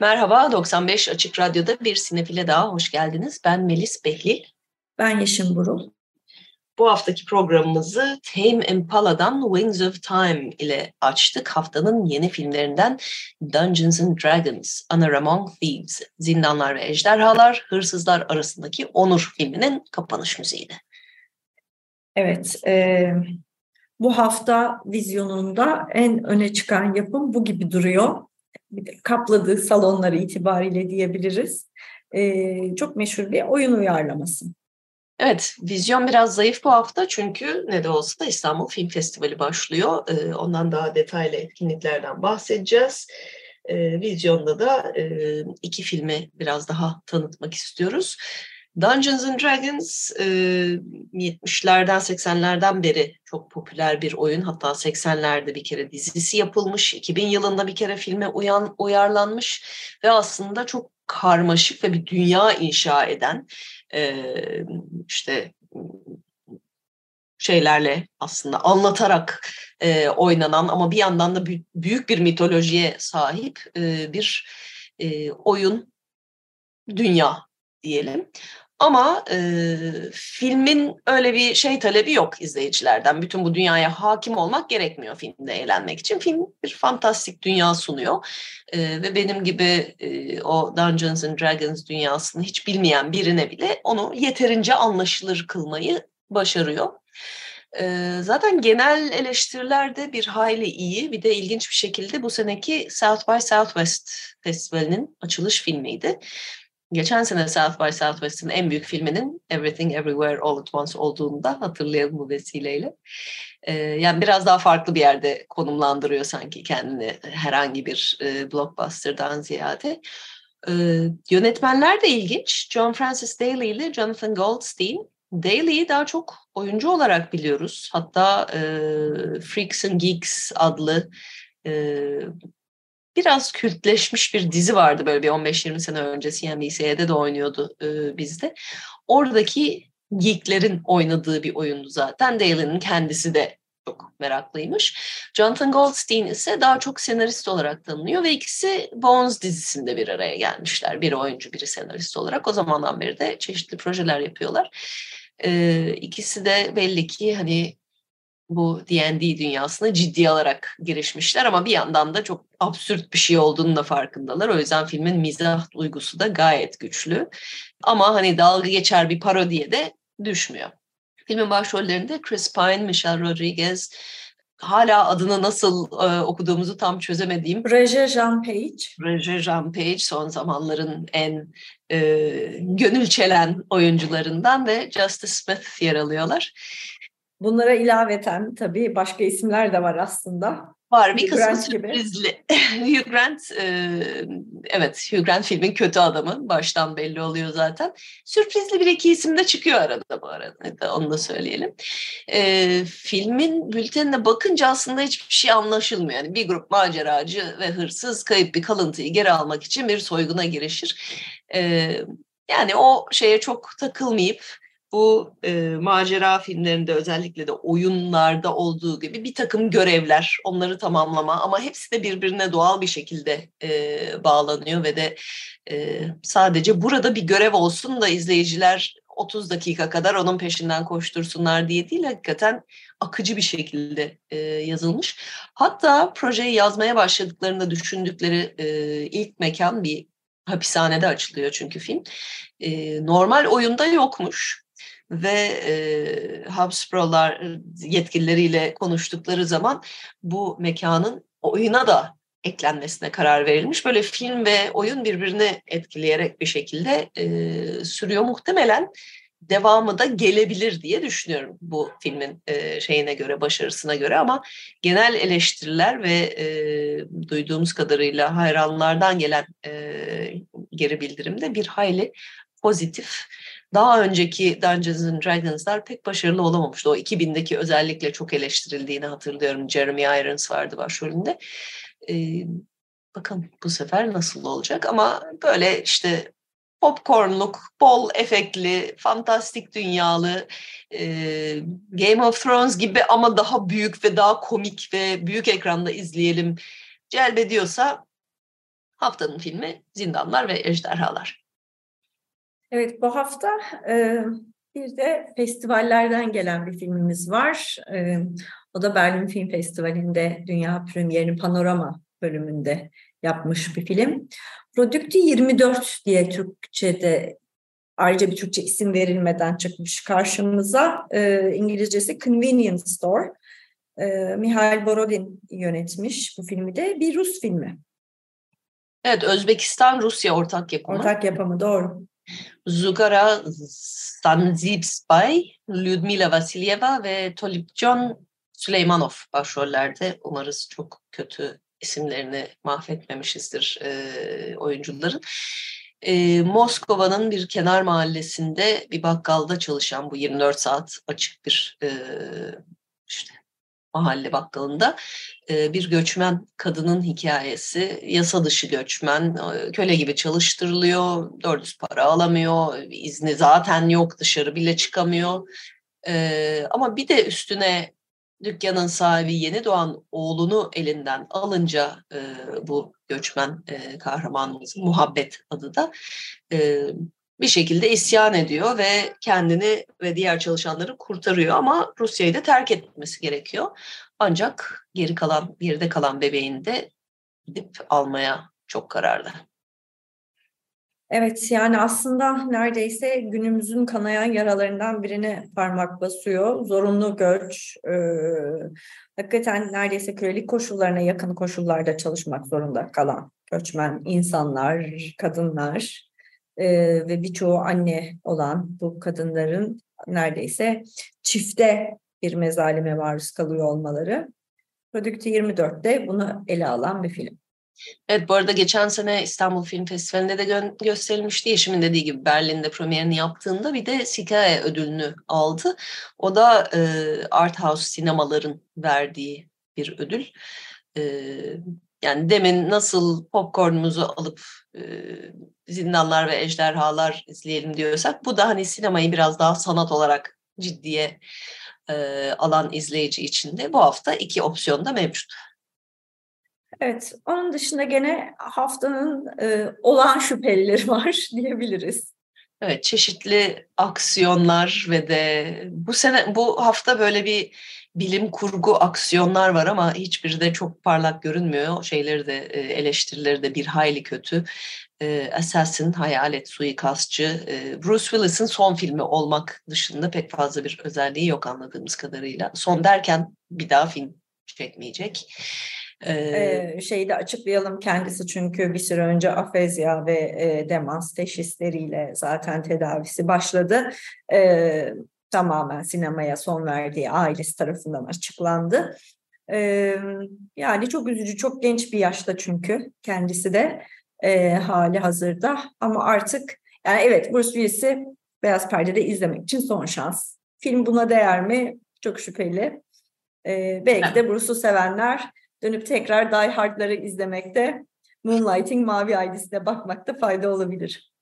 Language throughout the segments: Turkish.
Merhaba, 95 Açık Radyo'da bir sinefile daha hoş geldiniz. Ben Melis Behlil. Ben Yeşim Burul. Bu haftaki programımızı Tame Impala'dan Wings of Time ile açtık. Haftanın yeni filmlerinden Dungeons and Dragons, Honor Among Thieves, Zindanlar ve Ejderhalar, Hırsızlar Arasındaki Onur filminin kapanış müziğiydi. Evet, e, bu hafta vizyonunda en öne çıkan yapım bu gibi duruyor kapladığı salonları itibariyle diyebiliriz. E, çok meşhur bir oyun uyarlaması. Evet, vizyon biraz zayıf bu hafta çünkü ne de olsa da İstanbul Film Festivali başlıyor. E, ondan daha detaylı etkinliklerden bahsedeceğiz. E, vizyonda da e, iki filmi biraz daha tanıtmak istiyoruz. Dungeons and Dragons e, 70'lerden 80'lerden beri çok popüler bir oyun. Hatta 80'lerde bir kere dizisi yapılmış. 2000 yılında bir kere filme uyan, uyarlanmış. Ve aslında çok karmaşık ve bir dünya inşa eden e, işte şeylerle aslında anlatarak e, oynanan ama bir yandan da büyük bir mitolojiye sahip e, bir e, oyun dünya diyelim. Ama e, filmin öyle bir şey talebi yok izleyicilerden. Bütün bu dünyaya hakim olmak gerekmiyor filmde eğlenmek için. Film bir fantastik dünya sunuyor. E, ve benim gibi e, o Dungeons and Dragons dünyasını hiç bilmeyen birine bile onu yeterince anlaşılır kılmayı başarıyor. E, zaten genel eleştiriler de bir hayli iyi. Bir de ilginç bir şekilde bu seneki South by Southwest Festivali'nin açılış filmiydi. Geçen sene South by Southwest'in en büyük filminin Everything Everywhere All at Once olduğunda hatırlayalım bu vesileyle. Ee, yani biraz daha farklı bir yerde konumlandırıyor sanki kendini herhangi bir e, blockbuster'dan ziyade. Ee, yönetmenler de ilginç. John Francis Daly ile Jonathan Goldstein. Daly'yi daha çok oyuncu olarak biliyoruz. Hatta e, Freaks and Geeks adlı e, biraz kültleşmiş bir dizi vardı böyle bir 15-20 sene önce CNBC'de de oynuyordu e, bizde. Oradaki geeklerin oynadığı bir oyundu zaten. Dale'nin kendisi de çok meraklıymış. Jonathan Goldstein ise daha çok senarist olarak tanınıyor ve ikisi Bones dizisinde bir araya gelmişler. Biri oyuncu, biri senarist olarak. O zamandan beri de çeşitli projeler yapıyorlar. Ee, ikisi de belli ki hani bu D&D dünyasına ciddi alarak girişmişler ama bir yandan da çok absürt bir şey olduğunu da farkındalar. O yüzden filmin mizah duygusu da gayet güçlü. Ama hani dalga geçer bir parodiye de düşmüyor. Filmin başrollerinde Chris Pine, Michelle Rodriguez, hala adını nasıl e, okuduğumuzu tam çözemediğim Roger Jean Page. Roger Jean Page son zamanların en e, gönül çelen oyuncularından ve Justice Smith yer alıyorlar. Bunlara ilaveten tabii başka isimler de var aslında. Var bir kısmı sürprizli. Hugh Grant, e, evet Hugh Grant filmin kötü adamı. Baştan belli oluyor zaten. Sürprizli bir iki isim de çıkıyor arada bu arada. Onu da söyleyelim. E, filmin bültenine bakınca aslında hiçbir şey anlaşılmıyor. Yani bir grup maceracı ve hırsız kayıp bir kalıntıyı geri almak için bir soyguna girişir. E, yani o şeye çok takılmayıp bu e, macera filmlerinde özellikle de oyunlarda olduğu gibi bir takım görevler, onları tamamlama ama hepsi de birbirine doğal bir şekilde e, bağlanıyor ve de e, sadece burada bir görev olsun da izleyiciler 30 dakika kadar onun peşinden koştursunlar diye değil hakikaten akıcı bir şekilde e, yazılmış. Hatta projeyi yazmaya başladıklarında düşündükleri e, ilk mekan bir hapishanede açılıyor çünkü film. E, normal oyunda yokmuş ve e, Habsburglar yetkilileriyle konuştukları zaman bu mekanın oyuna da eklenmesine karar verilmiş. Böyle film ve oyun birbirini etkileyerek bir şekilde e, sürüyor. Muhtemelen devamı da gelebilir diye düşünüyorum bu filmin e, şeyine göre, başarısına göre ama genel eleştiriler ve e, duyduğumuz kadarıyla hayranlardan gelen e, geri bildirimde bir hayli pozitif. Daha önceki Dungeons and Dragons'lar pek başarılı olamamıştı. O 2000'deki özellikle çok eleştirildiğini hatırlıyorum. Jeremy Irons vardı başrolünde. Ee, bakın bu sefer nasıl olacak ama böyle işte popcornluk, bol efektli, fantastik dünyalı, e, Game of Thrones gibi ama daha büyük ve daha komik ve büyük ekranda izleyelim celbediyorsa haftanın filmi Zindanlar ve Ejderhalar. Evet bu hafta e, bir de festivallerden gelen bir filmimiz var. E, o da Berlin Film Festivali'nde dünya premierini panorama bölümünde yapmış bir film. Produkti 24 diye Türkçe'de ayrıca bir Türkçe isim verilmeden çıkmış karşımıza. E, İngilizcesi Convenience Store. E, Mihail Borodin yönetmiş bu filmi de bir Rus filmi. Evet Özbekistan-Rusya ortak yapımı. Ortak yapımı doğru. Zugara Stanzibspay, Lyudmila Vasilyeva ve Tolipjon Süleymanov başrollerde. Umarız çok kötü isimlerini mahvetmemişizdir e, oyuncuların. E, Moskova'nın bir kenar mahallesinde bir bakkalda çalışan bu 24 saat açık bir e, işte mahalle bakkalında bir göçmen kadının hikayesi. Yasa dışı göçmen, köle gibi çalıştırılıyor, doğru para alamıyor, izni zaten yok, dışarı bile çıkamıyor. Ama bir de üstüne dükkanın sahibi yeni doğan oğlunu elinden alınca bu göçmen e, kahramanımız Muhabbet adı da bir şekilde isyan ediyor ve kendini ve diğer çalışanları kurtarıyor ama Rusya'yı da terk etmesi gerekiyor. Ancak geri kalan, geride kalan bebeğini de gidip almaya çok kararlı. Evet yani aslında neredeyse günümüzün kanayan yaralarından birine parmak basıyor. Zorunlu göç, e, hakikaten neredeyse kölelik koşullarına yakın koşullarda çalışmak zorunda kalan göçmen insanlar, kadınlar e, ve birçoğu anne olan bu kadınların neredeyse çifte bir mezalime maruz kalıyor olmaları. Produkti 24'te bunu ele alan bir film. Evet bu arada geçen sene İstanbul Film Festivali'nde de gö- gösterilmişti. Yeşim'in dediği gibi Berlin'de premierini yaptığında bir de Sikae ödülünü aldı. O da e, art house sinemaların verdiği bir ödül. E, yani demin nasıl popcornumuzu alıp e, zindanlar ve ejderhalar izleyelim diyorsak bu da hani sinemayı biraz daha sanat olarak ciddiye e, alan izleyici için de bu hafta iki opsiyon da mevcut. Evet, onun dışında gene haftanın e, olağan şüphelileri var diyebiliriz. Evet, çeşitli aksiyonlar ve de bu sene bu hafta böyle bir bilim kurgu aksiyonlar var ama hiçbiri de çok parlak görünmüyor. Şeyleri de e, eleştirileri de bir hayli kötü. E, Assassin, Hayalet, Suikastçı, e, Bruce Willis'in son filmi olmak dışında pek fazla bir özelliği yok anladığımız kadarıyla. Son derken bir daha film çekmeyecek. Ee, şeyi de açıklayalım kendisi çünkü bir süre önce afezya ve e, demans teşhisleriyle zaten tedavisi başladı. Ee, tamamen sinemaya son verdiği ailesi tarafından açıklandı. Ee, yani çok üzücü, çok genç bir yaşta çünkü kendisi de e, hali hazırda ama artık yani evet Bruce Willis'i Beyaz Perde'de izlemek için son şans. Film buna değer mi? Çok şüpheli. Ee, belki de Bruce'u sevenler dönüp tekrar Die Hard'ları izlemekte, Moonlighting Mavi Ailesi'ne bakmakta fayda olabilir.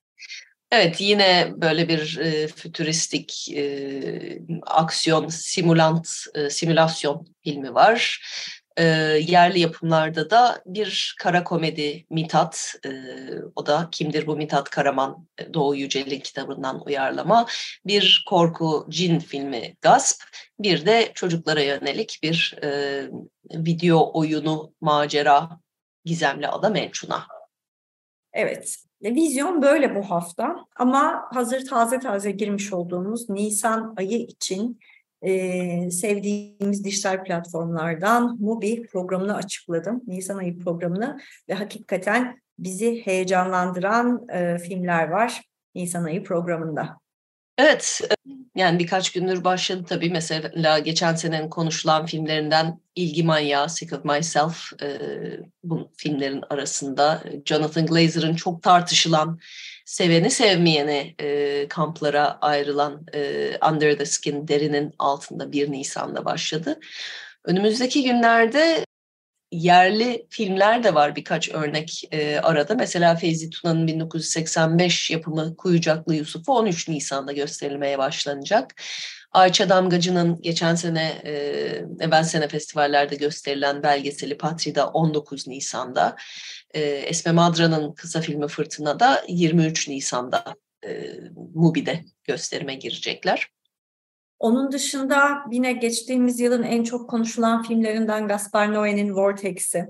Evet yine böyle bir e, fütüristik e, aksiyon simulant e, simülasyon filmi var. E, yerli yapımlarda da bir kara komedi Mitat, e, o da Kimdir Bu Mitat Karaman Doğu Yücel'in kitabından uyarlama. Bir korku cin filmi Gasp, bir de çocuklara yönelik bir e, video oyunu macera gizemli ada Mençuna. Evet, vizyon böyle bu hafta ama hazır taze taze girmiş olduğumuz Nisan ayı için e, sevdiğimiz dijital platformlardan Mubi programını açıkladım. Nisan ayı programını ve hakikaten bizi heyecanlandıran e, filmler var Nisan ayı programında. Evet, yani birkaç gündür başladı tabii. Mesela geçen senenin konuşulan filmlerinden İlgi Manyağı, Sick of Myself e, bu filmlerin arasında. Jonathan Glazer'ın çok tartışılan, seveni sevmeyeni e, kamplara ayrılan e, Under the Skin, derinin altında 1 Nisan'da başladı. Önümüzdeki günlerde yerli filmler de var birkaç örnek e, arada. Mesela Feyzi Tuna'nın 1985 yapımı Kuyucaklı Yusuf'u 13 Nisan'da gösterilmeye başlanacak. Ayça Damgacı'nın geçen sene, e, evvel sene festivallerde gösterilen belgeseli Patri'da 19 Nisan'da. E, Esme Madra'nın kısa filmi Fırtına'da 23 Nisan'da e, Mubi'de gösterime girecekler. Onun dışında yine geçtiğimiz yılın en çok konuşulan filmlerinden Gaspar Noé'nin Vortex'i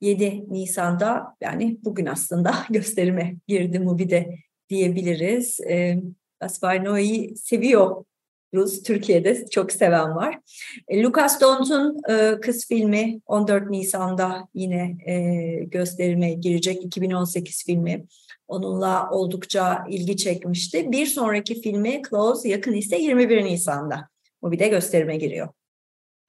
7 Nisan'da yani bugün aslında gösterime girdi Mubi'de diyebiliriz. E, Gaspar Noé'yi seviyor Rus Türkiye'de çok seven var. E, Lucas Dont'un e, kız filmi 14 Nisan'da yine e, gösterime girecek 2018 filmi. Onunla oldukça ilgi çekmişti. Bir sonraki filmi Close yakın ise 21 Nisan'da. Bu bir de gösterime giriyor.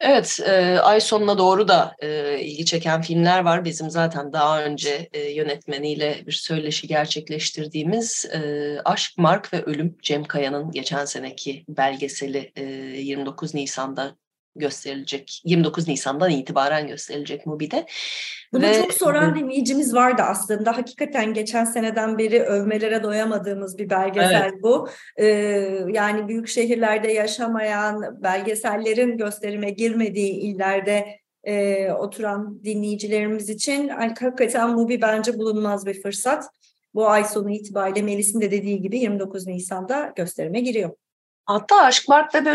Evet, e, ay sonuna doğru da e, ilgi çeken filmler var. Bizim zaten daha önce e, yönetmeniyle bir söyleşi gerçekleştirdiğimiz e, Aşk, Mark ve Ölüm Cem Kaya'nın geçen seneki belgeseli e, 29 Nisan'da gösterilecek. 29 Nisan'dan itibaren gösterilecek Mubi'de. Bunu Ve, çok soran dinleyicimiz vardı aslında. Hakikaten geçen seneden beri övmelere doyamadığımız bir belgesel evet. bu. Ee, yani büyük şehirlerde yaşamayan, belgesellerin gösterime girmediği illerde e, oturan dinleyicilerimiz için hakikaten Mubi bence bulunmaz bir fırsat. Bu ay sonu itibariyle Melis'in de dediği gibi 29 Nisan'da gösterime giriyor. Hatta Aşk Mark ve,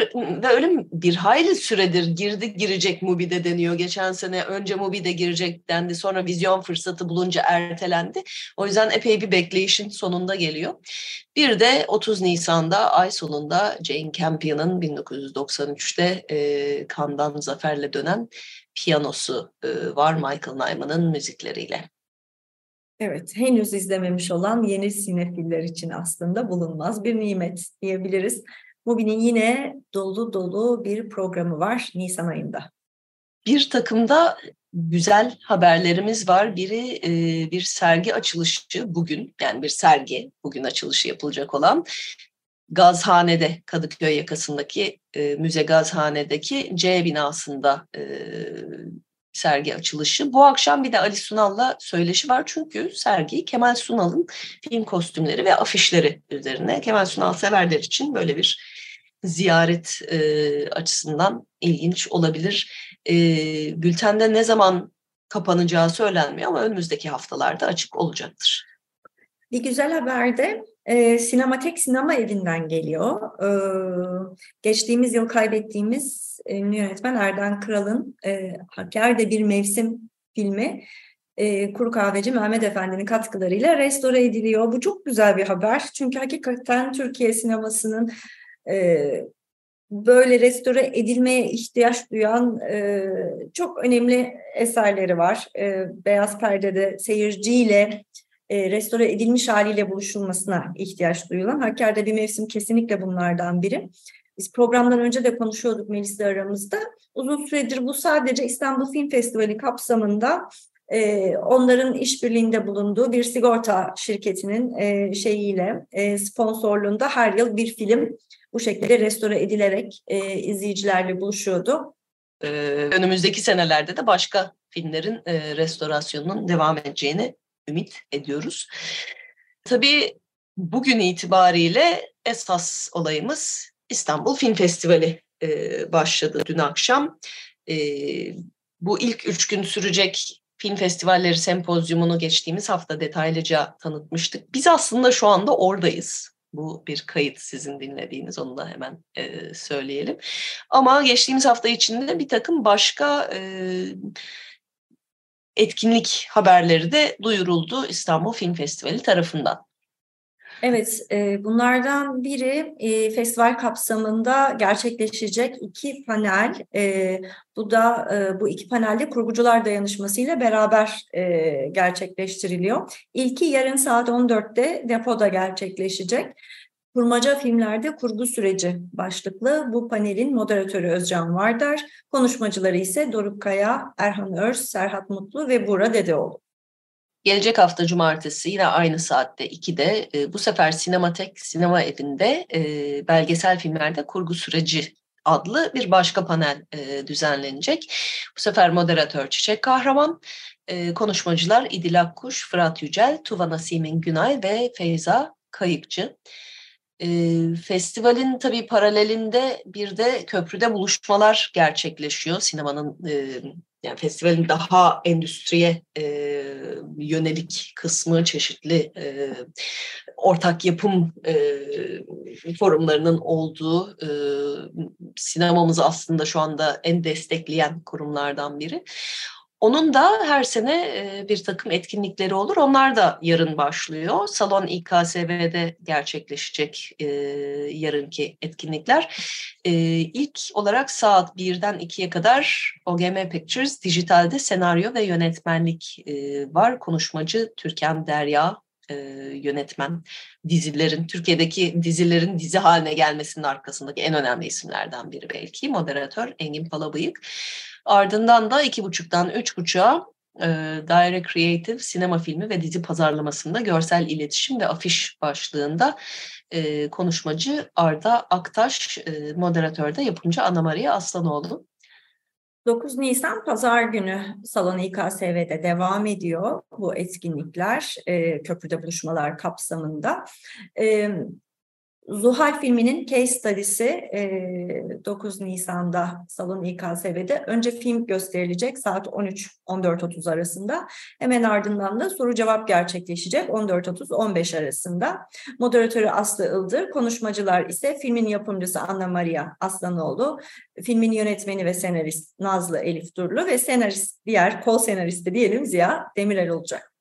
ve Ölüm bir hayli süredir girdi girecek Mubi'de deniyor. Geçen sene önce Mubi'de girecek dendi sonra vizyon fırsatı bulunca ertelendi. O yüzden epey bir bekleyişin sonunda geliyor. Bir de 30 Nisan'da ay sonunda Jane Campion'ın 1993'te e, Kandan zaferle dönen piyanosu e, var Michael Nyman'ın müzikleriyle. Evet, henüz izlememiş olan yeni sinefiller için aslında bulunmaz bir nimet diyebiliriz. Mubi'nin yine dolu dolu bir programı var Nisan ayında. Bir takımda güzel haberlerimiz var. Biri e, bir sergi açılışı bugün, yani bir sergi bugün açılışı yapılacak olan Gazhane'de, Kadıköy yakasındaki e, Müze Gazhane'deki C binasında e, sergi açılışı. Bu akşam bir de Ali Sunal'la söyleşi var çünkü sergi Kemal Sunal'ın film kostümleri ve afişleri üzerine. Kemal Sunal severler için böyle bir ziyaret e, açısından ilginç olabilir. E, bültende ne zaman kapanacağı söylenmiyor ama önümüzdeki haftalarda açık olacaktır. Bir güzel haber de e, Sinematek Sinema Evi'nden geliyor. E, geçtiğimiz yıl kaybettiğimiz e, yönetmen Erden Kral'ın e, Hakkari'de bir mevsim filmi e, Kuru Kahveci Mehmet Efendi'nin katkılarıyla restore ediliyor. Bu çok güzel bir haber. Çünkü hakikaten Türkiye sinemasının böyle restore edilmeye ihtiyaç duyan e, çok önemli eserleri var. E, Beyaz Perde'de seyirciyle e, restore edilmiş haliyle buluşulmasına ihtiyaç duyulan. Hakkari'de bir mevsim kesinlikle bunlardan biri. Biz programdan önce de konuşuyorduk Melis'le aramızda. Uzun süredir bu sadece İstanbul Film Festivali kapsamında e, onların işbirliğinde bulunduğu bir sigorta şirketinin e, şeyiyle e, sponsorluğunda her yıl bir film bu şekilde restore edilerek e, izleyicilerle buluşuyordu. Ee, önümüzdeki senelerde de başka filmlerin e, restorasyonunun devam edeceğini ümit ediyoruz. Tabii bugün itibariyle esas olayımız İstanbul Film Festivali e, başladı dün akşam. E, bu ilk üç gün sürecek film festivalleri sempozyumunu geçtiğimiz hafta detaylıca tanıtmıştık. Biz aslında şu anda oradayız. Bu bir kayıt sizin dinlediğiniz onu da hemen e, söyleyelim. Ama geçtiğimiz hafta içinde bir takım başka e, etkinlik haberleri de duyuruldu İstanbul Film Festivali tarafından. Evet, e, bunlardan biri e, festival kapsamında gerçekleşecek iki panel. E, bu da e, bu iki panelde kurgucular dayanışması ile beraber e, gerçekleştiriliyor. İlki yarın saat 14'te depoda gerçekleşecek. Kurmaca filmlerde kurgu süreci başlıklı bu panelin moderatörü Özcan Vardar, konuşmacıları ise Doruk Kaya, Erhan Örs, Serhat Mutlu ve Bura Dedeoğlu. Gelecek hafta cumartesi yine aynı saatte 2'de e, bu sefer Sinematek Sinema Evi'nde e, belgesel filmlerde kurgu süreci adlı bir başka panel e, düzenlenecek. Bu sefer moderatör Çiçek Kahraman, e, konuşmacılar İdil Akkuş, Fırat Yücel, Tuva Nasimin Günay ve Feyza Kayıkçı. E, festivalin tabii paralelinde bir de köprüde buluşmalar gerçekleşiyor. Sinemanın e, yani festivalin daha endüstriye e, yönelik kısmı çeşitli e, ortak yapım e, forumlarının olduğu e, sinemamızı aslında şu anda en destekleyen kurumlardan biri. Onun da her sene bir takım etkinlikleri olur. Onlar da yarın başlıyor. Salon İKSV'de gerçekleşecek yarınki etkinlikler. İlk olarak saat 1'den 2'ye kadar OGM Pictures dijitalde senaryo ve yönetmenlik var. Konuşmacı Türkan Derya yönetmen dizilerin, Türkiye'deki dizilerin dizi haline gelmesinin arkasındaki en önemli isimlerden biri belki. Moderatör Engin Palabıyık. Ardından da iki buçuktan üç buçuğa e, Direct Creative sinema filmi ve dizi pazarlamasında görsel iletişim ve afiş başlığında e, konuşmacı Arda Aktaş, e, moderatörde yapımcı Ana Maria Aslanoğlu. 9 Nisan Pazar günü Salon İKSV'de devam ediyor bu etkinlikler, e, köprüde buluşmalar kapsamında. E, Zuhal filminin case study'si 9 Nisan'da Salon İKSV'de önce film gösterilecek saat 13-14.30 arasında. Hemen ardından da soru cevap gerçekleşecek 14.30-15 arasında. Moderatörü Aslı Ildır, konuşmacılar ise filmin yapımcısı Anna Maria Aslanoğlu, filmin yönetmeni ve senarist Nazlı Elif Durlu ve senarist diğer kol senaristi diyelim Ziya Demirel olacak.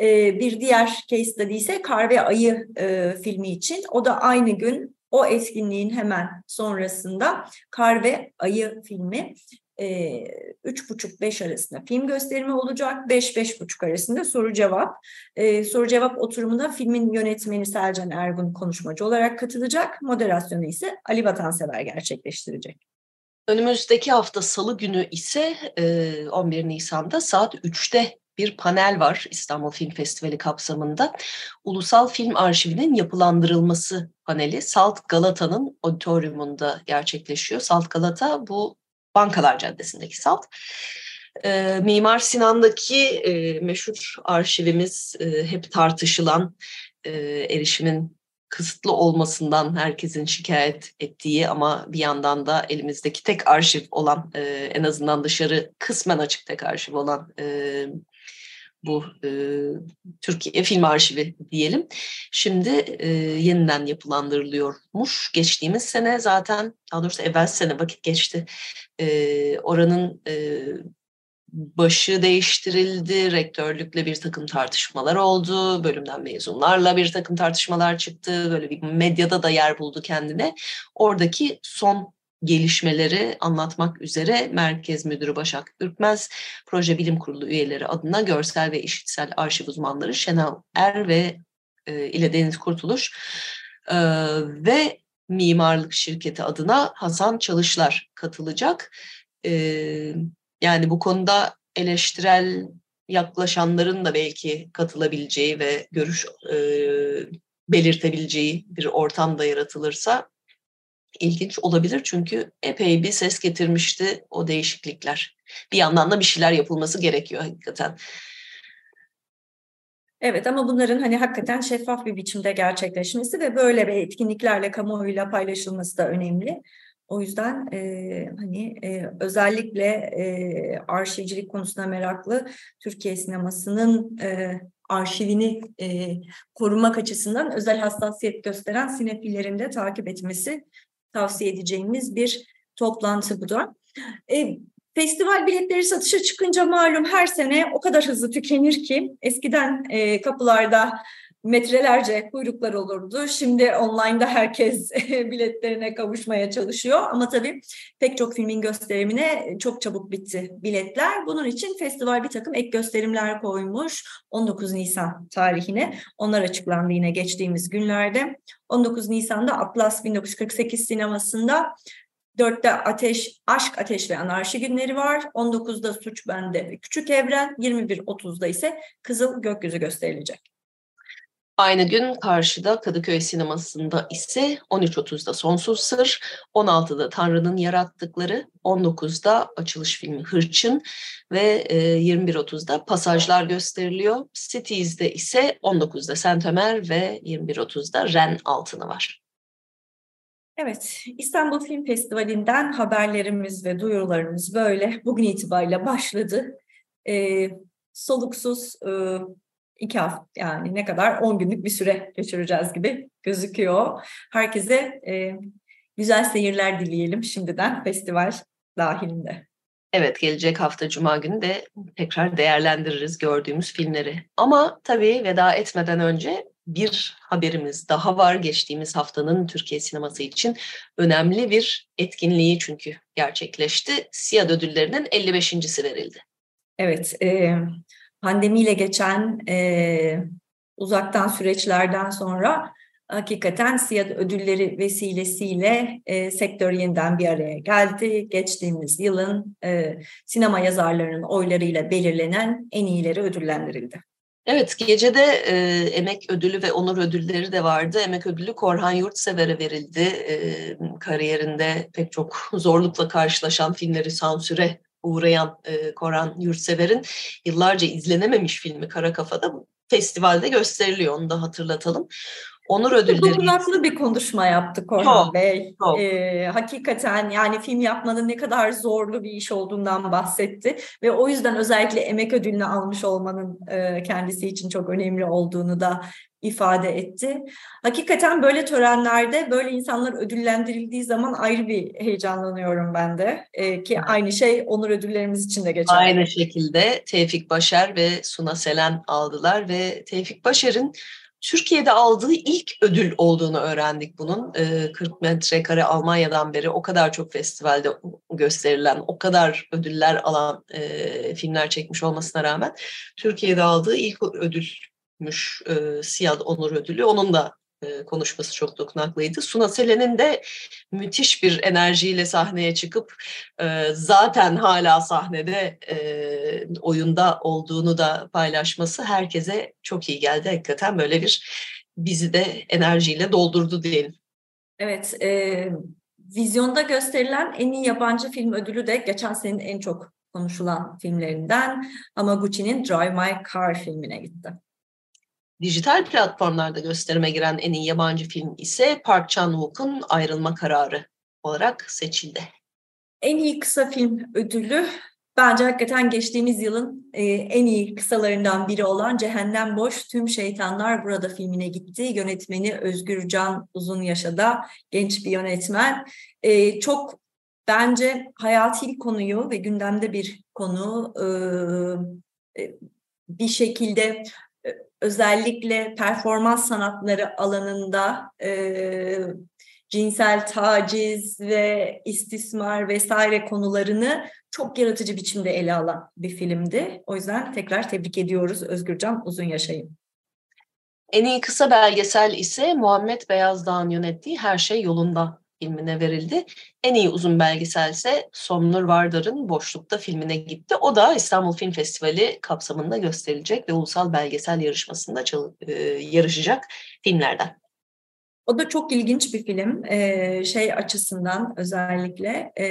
E, bir diğer case study ise Kar ve Ayı e, filmi için. O da aynı gün o etkinliğin hemen sonrasında Kar ve Ayı filmi e, üç buçuk beş arasında film gösterimi olacak. beş beş buçuk arasında soru cevap. E, soru cevap oturumuna filmin yönetmeni Selcan Ergun konuşmacı olarak katılacak. Moderasyonu ise Ali Vatansever gerçekleştirecek. Önümüzdeki hafta salı günü ise 11 Nisan'da saat 3'te bir panel var İstanbul Film Festivali kapsamında. Ulusal Film Arşivinin yapılandırılması paneli Salt Galata'nın auditoriumunda gerçekleşiyor. Salt Galata bu Bankalar Caddesi'ndeki Salt. E, Mimar Sinan'daki e, meşhur arşivimiz e, hep tartışılan e, erişimin kısıtlı olmasından herkesin şikayet ettiği ama bir yandan da elimizdeki tek arşiv olan e, en azından dışarı kısmen açık tek arşiv olan e, bu e, Türkiye Film Arşivi diyelim. Şimdi e, yeniden yapılandırılıyormuş. Geçtiğimiz sene zaten, daha doğrusu evvel sene vakit geçti. E, oranın e, başı değiştirildi, rektörlükle bir takım tartışmalar oldu, bölümden mezunlarla bir takım tartışmalar çıktı, böyle bir medyada da yer buldu kendine. Oradaki son gelişmeleri anlatmak üzere Merkez Müdürü Başak Ürkmez, Proje Bilim Kurulu üyeleri adına görsel ve işitsel arşiv uzmanları Şenal Er ve e, ile Deniz Kurtuluş e, ve mimarlık şirketi adına Hasan Çalışlar katılacak. E, yani bu konuda eleştirel yaklaşanların da belki katılabileceği ve görüş e, belirtebileceği bir ortam da yaratılırsa ilginç olabilir çünkü epey bir ses getirmişti o değişiklikler. Bir yandan da bir şeyler yapılması gerekiyor hakikaten. Evet ama bunların hani hakikaten şeffaf bir biçimde gerçekleşmesi ve böyle bir etkinliklerle kamuoyuyla paylaşılması da önemli. O yüzden e, hani e, özellikle e, arşivcilik konusuna meraklı Türkiye sinemasının e, arşivini e, korumak açısından özel hassasiyet gösteren sinefillerin de takip etmesi tavsiye edeceğimiz bir toplantı bu da. E, festival biletleri satışa çıkınca malum her sene o kadar hızlı tükenir ki eskiden e, kapılarda metrelerce kuyruklar olurdu. Şimdi online'da herkes biletlerine kavuşmaya çalışıyor. Ama tabii pek çok filmin gösterimine çok çabuk bitti biletler. Bunun için festival bir takım ek gösterimler koymuş 19 Nisan tarihine. Onlar açıklandı yine geçtiğimiz günlerde. 19 Nisan'da Atlas 1948 sinemasında 4'te Ateş, Aşk, Ateş ve Anarşi günleri var. 19'da Suç Bende ve Küçük Evren. 21.30'da ise Kızıl Gökyüzü gösterilecek. Aynı gün karşıda Kadıköy sinemasında ise 13.30'da Sonsuz Sır, 16'da Tanrı'nın Yarattıkları, 19'da açılış filmi Hırçın ve 21.30'da Pasajlar gösteriliyor. Cities'de ise 19'da Saint Ömer ve 21.30'da Ren Altını var. Evet, İstanbul Film Festivali'nden haberlerimiz ve duyurularımız böyle bugün itibariyle başladı. Ee, soluksuz e, iki hafta yani ne kadar 10 günlük bir süre geçireceğiz gibi gözüküyor. Herkese e, güzel seyirler dileyelim şimdiden festival dahilinde. Evet gelecek hafta Cuma günü de tekrar değerlendiririz gördüğümüz filmleri. Ama tabii veda etmeden önce bir haberimiz daha var. Geçtiğimiz haftanın Türkiye sineması için önemli bir etkinliği çünkü gerçekleşti. Siyad ödüllerinin 55.si verildi. Evet, e, pandemiyle geçen e, uzaktan süreçlerden sonra hakikaten SİAD ödülleri vesilesiyle e, sektör yeniden bir araya geldi. Geçtiğimiz yılın e, sinema yazarlarının oylarıyla belirlenen en iyileri ödüllendirildi. Evet, gecede e, emek ödülü ve onur ödülleri de vardı. Emek ödülü Korhan Yurtsever'e verildi. E, kariyerinde pek çok zorlukla karşılaşan filmleri sansüre uğrayan e, Koran Yurtsever'in yıllarca izlenememiş filmi Kara Kafa'da festivalde gösteriliyor. Onu da hatırlatalım. Onur ödülleri... Dokunaklı bir konuşma yaptı Korhan çok, Bey. Çok. Ee, hakikaten yani film yapmanın ne kadar zorlu bir iş olduğundan bahsetti. Ve o yüzden özellikle emek ödülünü almış olmanın e, kendisi için çok önemli olduğunu da ifade etti. Hakikaten böyle törenlerde böyle insanlar ödüllendirildiği zaman ayrı bir heyecanlanıyorum ben de. Ee, ki aynı şey onur ödüllerimiz için de geçerli. Aynı şekilde Tevfik Başar ve Suna Selen aldılar ve Tevfik Başar'ın Türkiye'de aldığı ilk ödül olduğunu öğrendik bunun. 40 metrekare Almanya'dan beri o kadar çok festivalde gösterilen, o kadar ödüller alan filmler çekmiş olmasına rağmen Türkiye'de aldığı ilk ödülmüş Siyad Onur Ödülü. Onun da konuşması çok dokunaklıydı. Suna Selen'in de müthiş bir enerjiyle sahneye çıkıp zaten hala sahnede oyunda olduğunu da paylaşması herkese çok iyi geldi. Hakikaten böyle bir bizi de enerjiyle doldurdu diyelim. Evet, e, vizyonda gösterilen en iyi yabancı film ödülü de geçen senenin en çok konuşulan filmlerinden Amaguchi'nin Drive My Car filmine gitti. Dijital platformlarda gösterime giren en iyi yabancı film ise Park Chan-wook'un Ayrılma Kararı olarak seçildi. En iyi kısa film ödülü bence hakikaten geçtiğimiz yılın e, en iyi kısalarından biri olan Cehennem Boş Tüm Şeytanlar Burada filmine gitti. Yönetmeni Özgür Can Uzun Yaşa'da genç bir yönetmen. E, çok bence hayati konuyu ve gündemde bir konu e, bir şekilde özellikle performans sanatları alanında e, cinsel taciz ve istismar vesaire konularını çok yaratıcı biçimde ele alan bir filmdi. O yüzden tekrar tebrik ediyoruz Özgürcan Uzun Yaşayın. En iyi kısa belgesel ise Muhammed Beyazdağ'ın yönettiği Her Şey Yolunda filmine verildi. En iyi uzun belgesel ise Somnur Vardar'ın Boşlukta filmine gitti. O da İstanbul Film Festivali kapsamında gösterilecek ve ulusal belgesel yarışmasında e, yarışacak filmlerden. O da çok ilginç bir film. Ee, şey açısından özellikle e,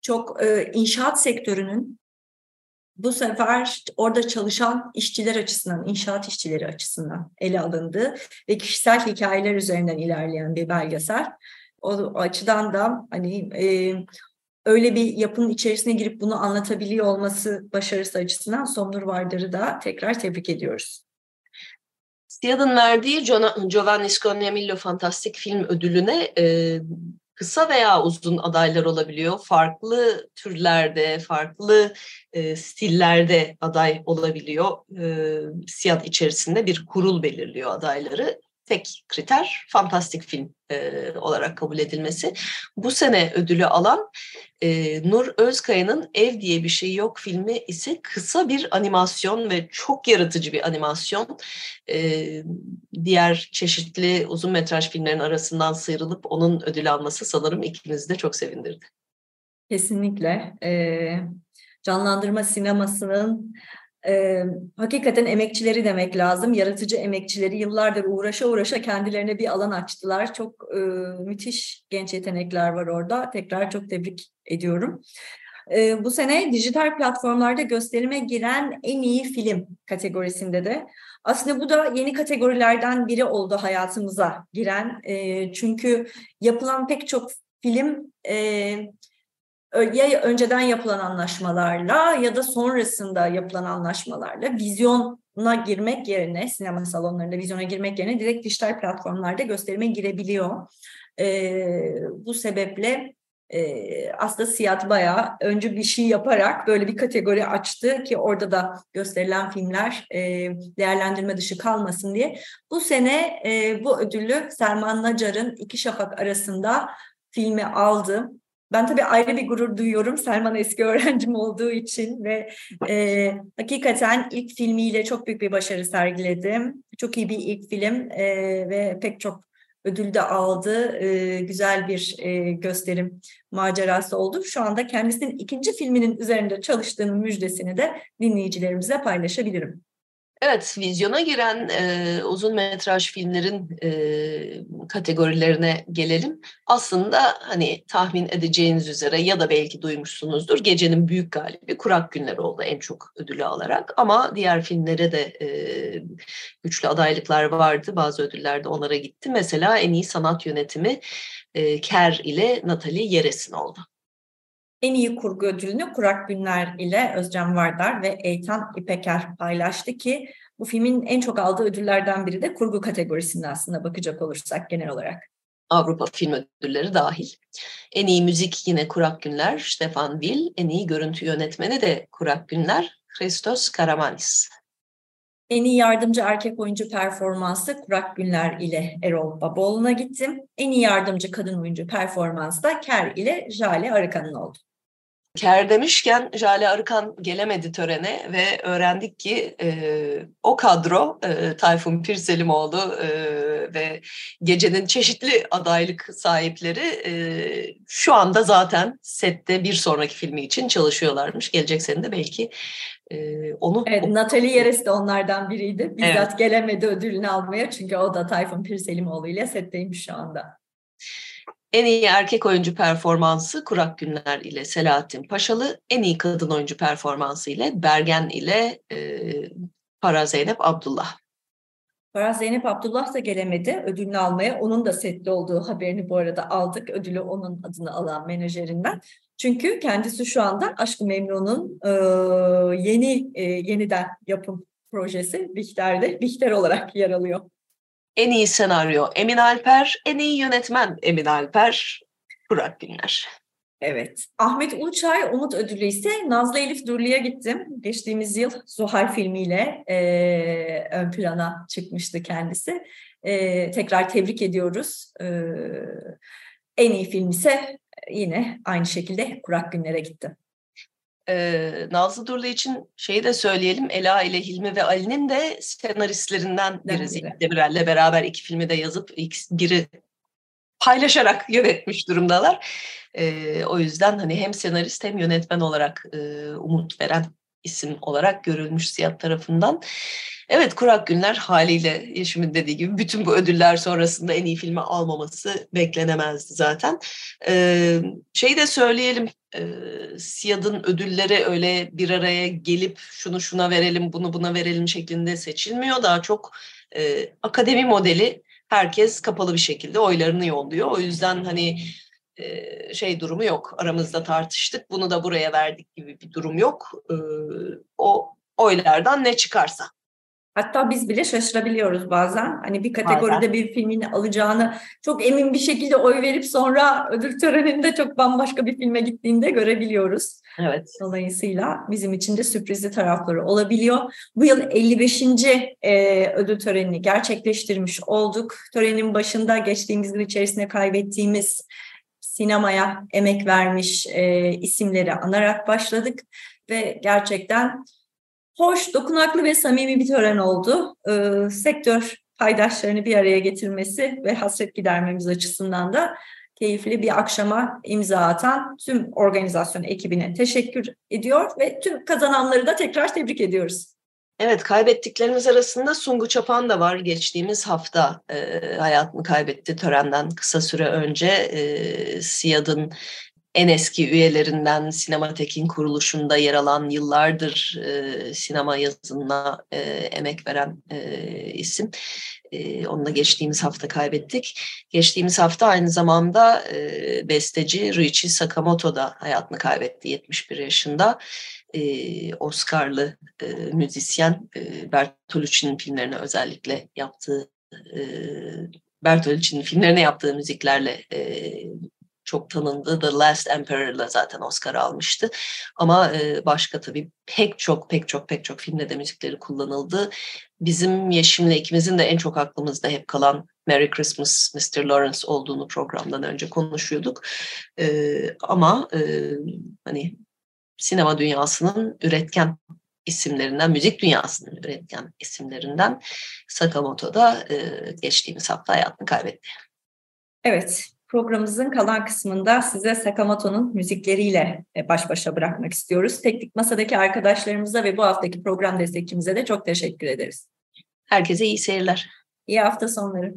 çok e, inşaat sektörünün bu sefer orada çalışan işçiler açısından, inşaat işçileri açısından ele alındı ve kişisel hikayeler üzerinden ilerleyen bir belgesel. O açıdan da hani e, öyle bir yapının içerisine girip bunu anlatabiliyor olması başarısı açısından Somnur Vardar'ı da tekrar tebrik ediyoruz. Siyad'ın verdiği Giovanni Scognamillo Fantastik Film Ödülü'ne e, kısa veya uzun adaylar olabiliyor. Farklı türlerde, farklı e, stillerde aday olabiliyor. E, siyah içerisinde bir kurul belirliyor adayları tek kriter fantastik film e, olarak kabul edilmesi. Bu sene ödülü alan e, Nur Özkaya'nın Ev diye bir şey yok filmi ise kısa bir animasyon ve çok yaratıcı bir animasyon. E, diğer çeşitli uzun metraj filmlerin arasından sıyrılıp onun ödül alması sanırım ikimizi de çok sevindirdi. Kesinlikle. Ee, canlandırma sinemasının e, hakikaten emekçileri demek lazım. Yaratıcı emekçileri yıllardır uğraşa uğraşa kendilerine bir alan açtılar. Çok e, müthiş genç yetenekler var orada. Tekrar çok tebrik ediyorum. E, bu sene dijital platformlarda gösterime giren en iyi film kategorisinde de aslında bu da yeni kategorilerden biri oldu hayatımıza giren. E, çünkü yapılan pek çok film e, ya önceden yapılan anlaşmalarla ya da sonrasında yapılan anlaşmalarla vizyona girmek yerine sinema salonlarında vizyona girmek yerine direkt dijital platformlarda gösterime girebiliyor. Ee, bu sebeple e, aslında Siyat bayağı önce bir şey yaparak böyle bir kategori açtı ki orada da gösterilen filmler e, değerlendirme dışı kalmasın diye. Bu sene e, bu ödülü Selman Nacar'ın İki Şafak arasında filmi aldı. Ben tabii ayrı bir gurur duyuyorum Selman eski öğrencim olduğu için ve e, hakikaten ilk filmiyle çok büyük bir başarı sergiledim. Çok iyi bir ilk film e, ve pek çok ödül de aldı. E, güzel bir e, gösterim macerası oldu. Şu anda kendisinin ikinci filminin üzerinde çalıştığının müjdesini de dinleyicilerimize paylaşabilirim. Evet, vizyona giren e, uzun metraj filmlerin e, kategorilerine gelelim. Aslında hani tahmin edeceğiniz üzere ya da belki duymuşsunuzdur gecenin büyük galibi Kurak Günler oldu en çok ödülü alarak. Ama diğer filmlere de e, güçlü adaylıklar vardı. Bazı ödüller de onlara gitti. Mesela en iyi sanat yönetimi e, Ker ile Natalie Yeresin oldu. En iyi kurgu ödülünü Kurak Günler ile Özcan Vardar ve Eytan İpeker paylaştı ki bu filmin en çok aldığı ödüllerden biri de kurgu kategorisinde aslında bakacak olursak genel olarak. Avrupa Film Ödülleri dahil. En iyi müzik yine Kurak Günler, Stefan Will. En iyi görüntü yönetmeni de Kurak Günler, Christos Karamanis. En iyi yardımcı erkek oyuncu performansı Kurak Günler ile Erol Baboğlu'na gittim. En iyi yardımcı kadın oyuncu performansı da Ker ile Jale Arıkan'ın oldu. Ker demişken Jale Arıkan gelemedi törene ve öğrendik ki e, o kadro e, Tayfun Pirselimoğlu e, ve gecenin çeşitli adaylık sahipleri e, şu anda zaten sette bir sonraki filmi için çalışıyorlarmış. Gelecek sene de belki e, onu... Evet, Natalie Yeres de onlardan biriydi. Bizzat evet. gelemedi ödülünü almaya çünkü o da Tayfun Pirselimoğlu ile setteymiş şu anda. En iyi erkek oyuncu performansı Kurak Günler ile Selahattin Paşalı, en iyi kadın oyuncu performansı ile Bergen ile e, Para Zeynep Abdullah. Para Zeynep Abdullah da gelemedi ödülünü almaya. Onun da sette olduğu haberini bu arada aldık. Ödülü onun adını alan menajerinden. Çünkü kendisi şu anda Aşk-ı Memnun'un e, yeni e, yeniden yapım projesi Bihter'de Bihter olarak yer alıyor. En iyi senaryo Emin Alper, en iyi yönetmen Emin Alper, Burak Günler. Evet. Ahmet Uluçay Umut Ödülü ise Nazlı Elif Durlu'ya gittim. Geçtiğimiz yıl Zuhal filmiyle e, ön plana çıkmıştı kendisi. E, tekrar tebrik ediyoruz. E, en iyi film ise yine aynı şekilde Kurak Günler'e gittim e, Nazlı Durlu için şeyi de söyleyelim. Ela ile Hilmi ve Ali'nin de senaristlerinden biri Zinet Demirel'le beraber iki filmi de yazıp biri paylaşarak yönetmiş durumdalar. E, o yüzden hani hem senarist hem yönetmen olarak e, umut veren isim olarak görülmüş Siyah tarafından. Evet Kurak Günler haliyle Yeşim'in dediği gibi bütün bu ödüller sonrasında en iyi filmi almaması beklenemezdi zaten. Ee, şeyi de söyleyelim e, Siyad'ın ödülleri öyle bir araya gelip şunu şuna verelim bunu buna verelim şeklinde seçilmiyor. Daha çok e, akademi modeli herkes kapalı bir şekilde oylarını yolluyor. O yüzden hani şey durumu yok. Aramızda tartıştık. Bunu da buraya verdik gibi bir durum yok. O oylardan ne çıkarsa. Hatta biz bile şaşırabiliyoruz bazen. Hani bir kategoride bazen. bir filmin alacağını çok emin bir şekilde oy verip sonra ödül töreninde çok bambaşka bir filme gittiğinde görebiliyoruz. Evet. Dolayısıyla bizim için de sürprizli tarafları olabiliyor. Bu yıl 55. E, ödül törenini gerçekleştirmiş olduk. Törenin başında geçtiğimiz yıl içerisinde kaybettiğimiz sinemaya emek vermiş e, isimleri anarak başladık ve gerçekten hoş, dokunaklı ve samimi bir tören oldu. E, sektör paydaşlarını bir araya getirmesi ve hasret gidermemiz açısından da keyifli bir akşama imza atan tüm organizasyon ekibine teşekkür ediyor ve tüm kazananları da tekrar tebrik ediyoruz. Evet kaybettiklerimiz arasında Sungu Çapan da var. Geçtiğimiz hafta e, hayatını kaybetti törenden kısa süre önce. E, SİAD'ın en eski üyelerinden Sinematek'in kuruluşunda yer alan yıllardır e, sinema yazınına e, emek veren e, isim. E, onu da geçtiğimiz hafta kaybettik. Geçtiğimiz hafta aynı zamanda e, besteci Ruichi Sakamoto da hayatını kaybetti 71 yaşında. E, Oscar'lı e, müzisyen e, Bertolucci'nin filmlerine özellikle yaptığı e, Bertolucci'nin filmlerine yaptığı müziklerle e, çok tanındı. The Last Emperor'la zaten Oscar almıştı. Ama e, başka tabii pek çok pek çok pek çok filmde de müzikleri kullanıldı. Bizim Yeşim'le ikimizin de en çok aklımızda hep kalan Merry Christmas Mr. Lawrence olduğunu programdan önce konuşuyorduk. E, ama e, hani sinema dünyasının üretken isimlerinden, müzik dünyasının üretken isimlerinden Sakamoto da geçtiğimiz hafta hayatını kaybetti. Evet, Programımızın kalan kısmında size Sakamoto'nun müzikleriyle e, baş başa bırakmak istiyoruz. Teknik Masa'daki arkadaşlarımıza ve bu haftaki program destekçimize de çok teşekkür ederiz. Herkese iyi seyirler. İyi hafta sonları.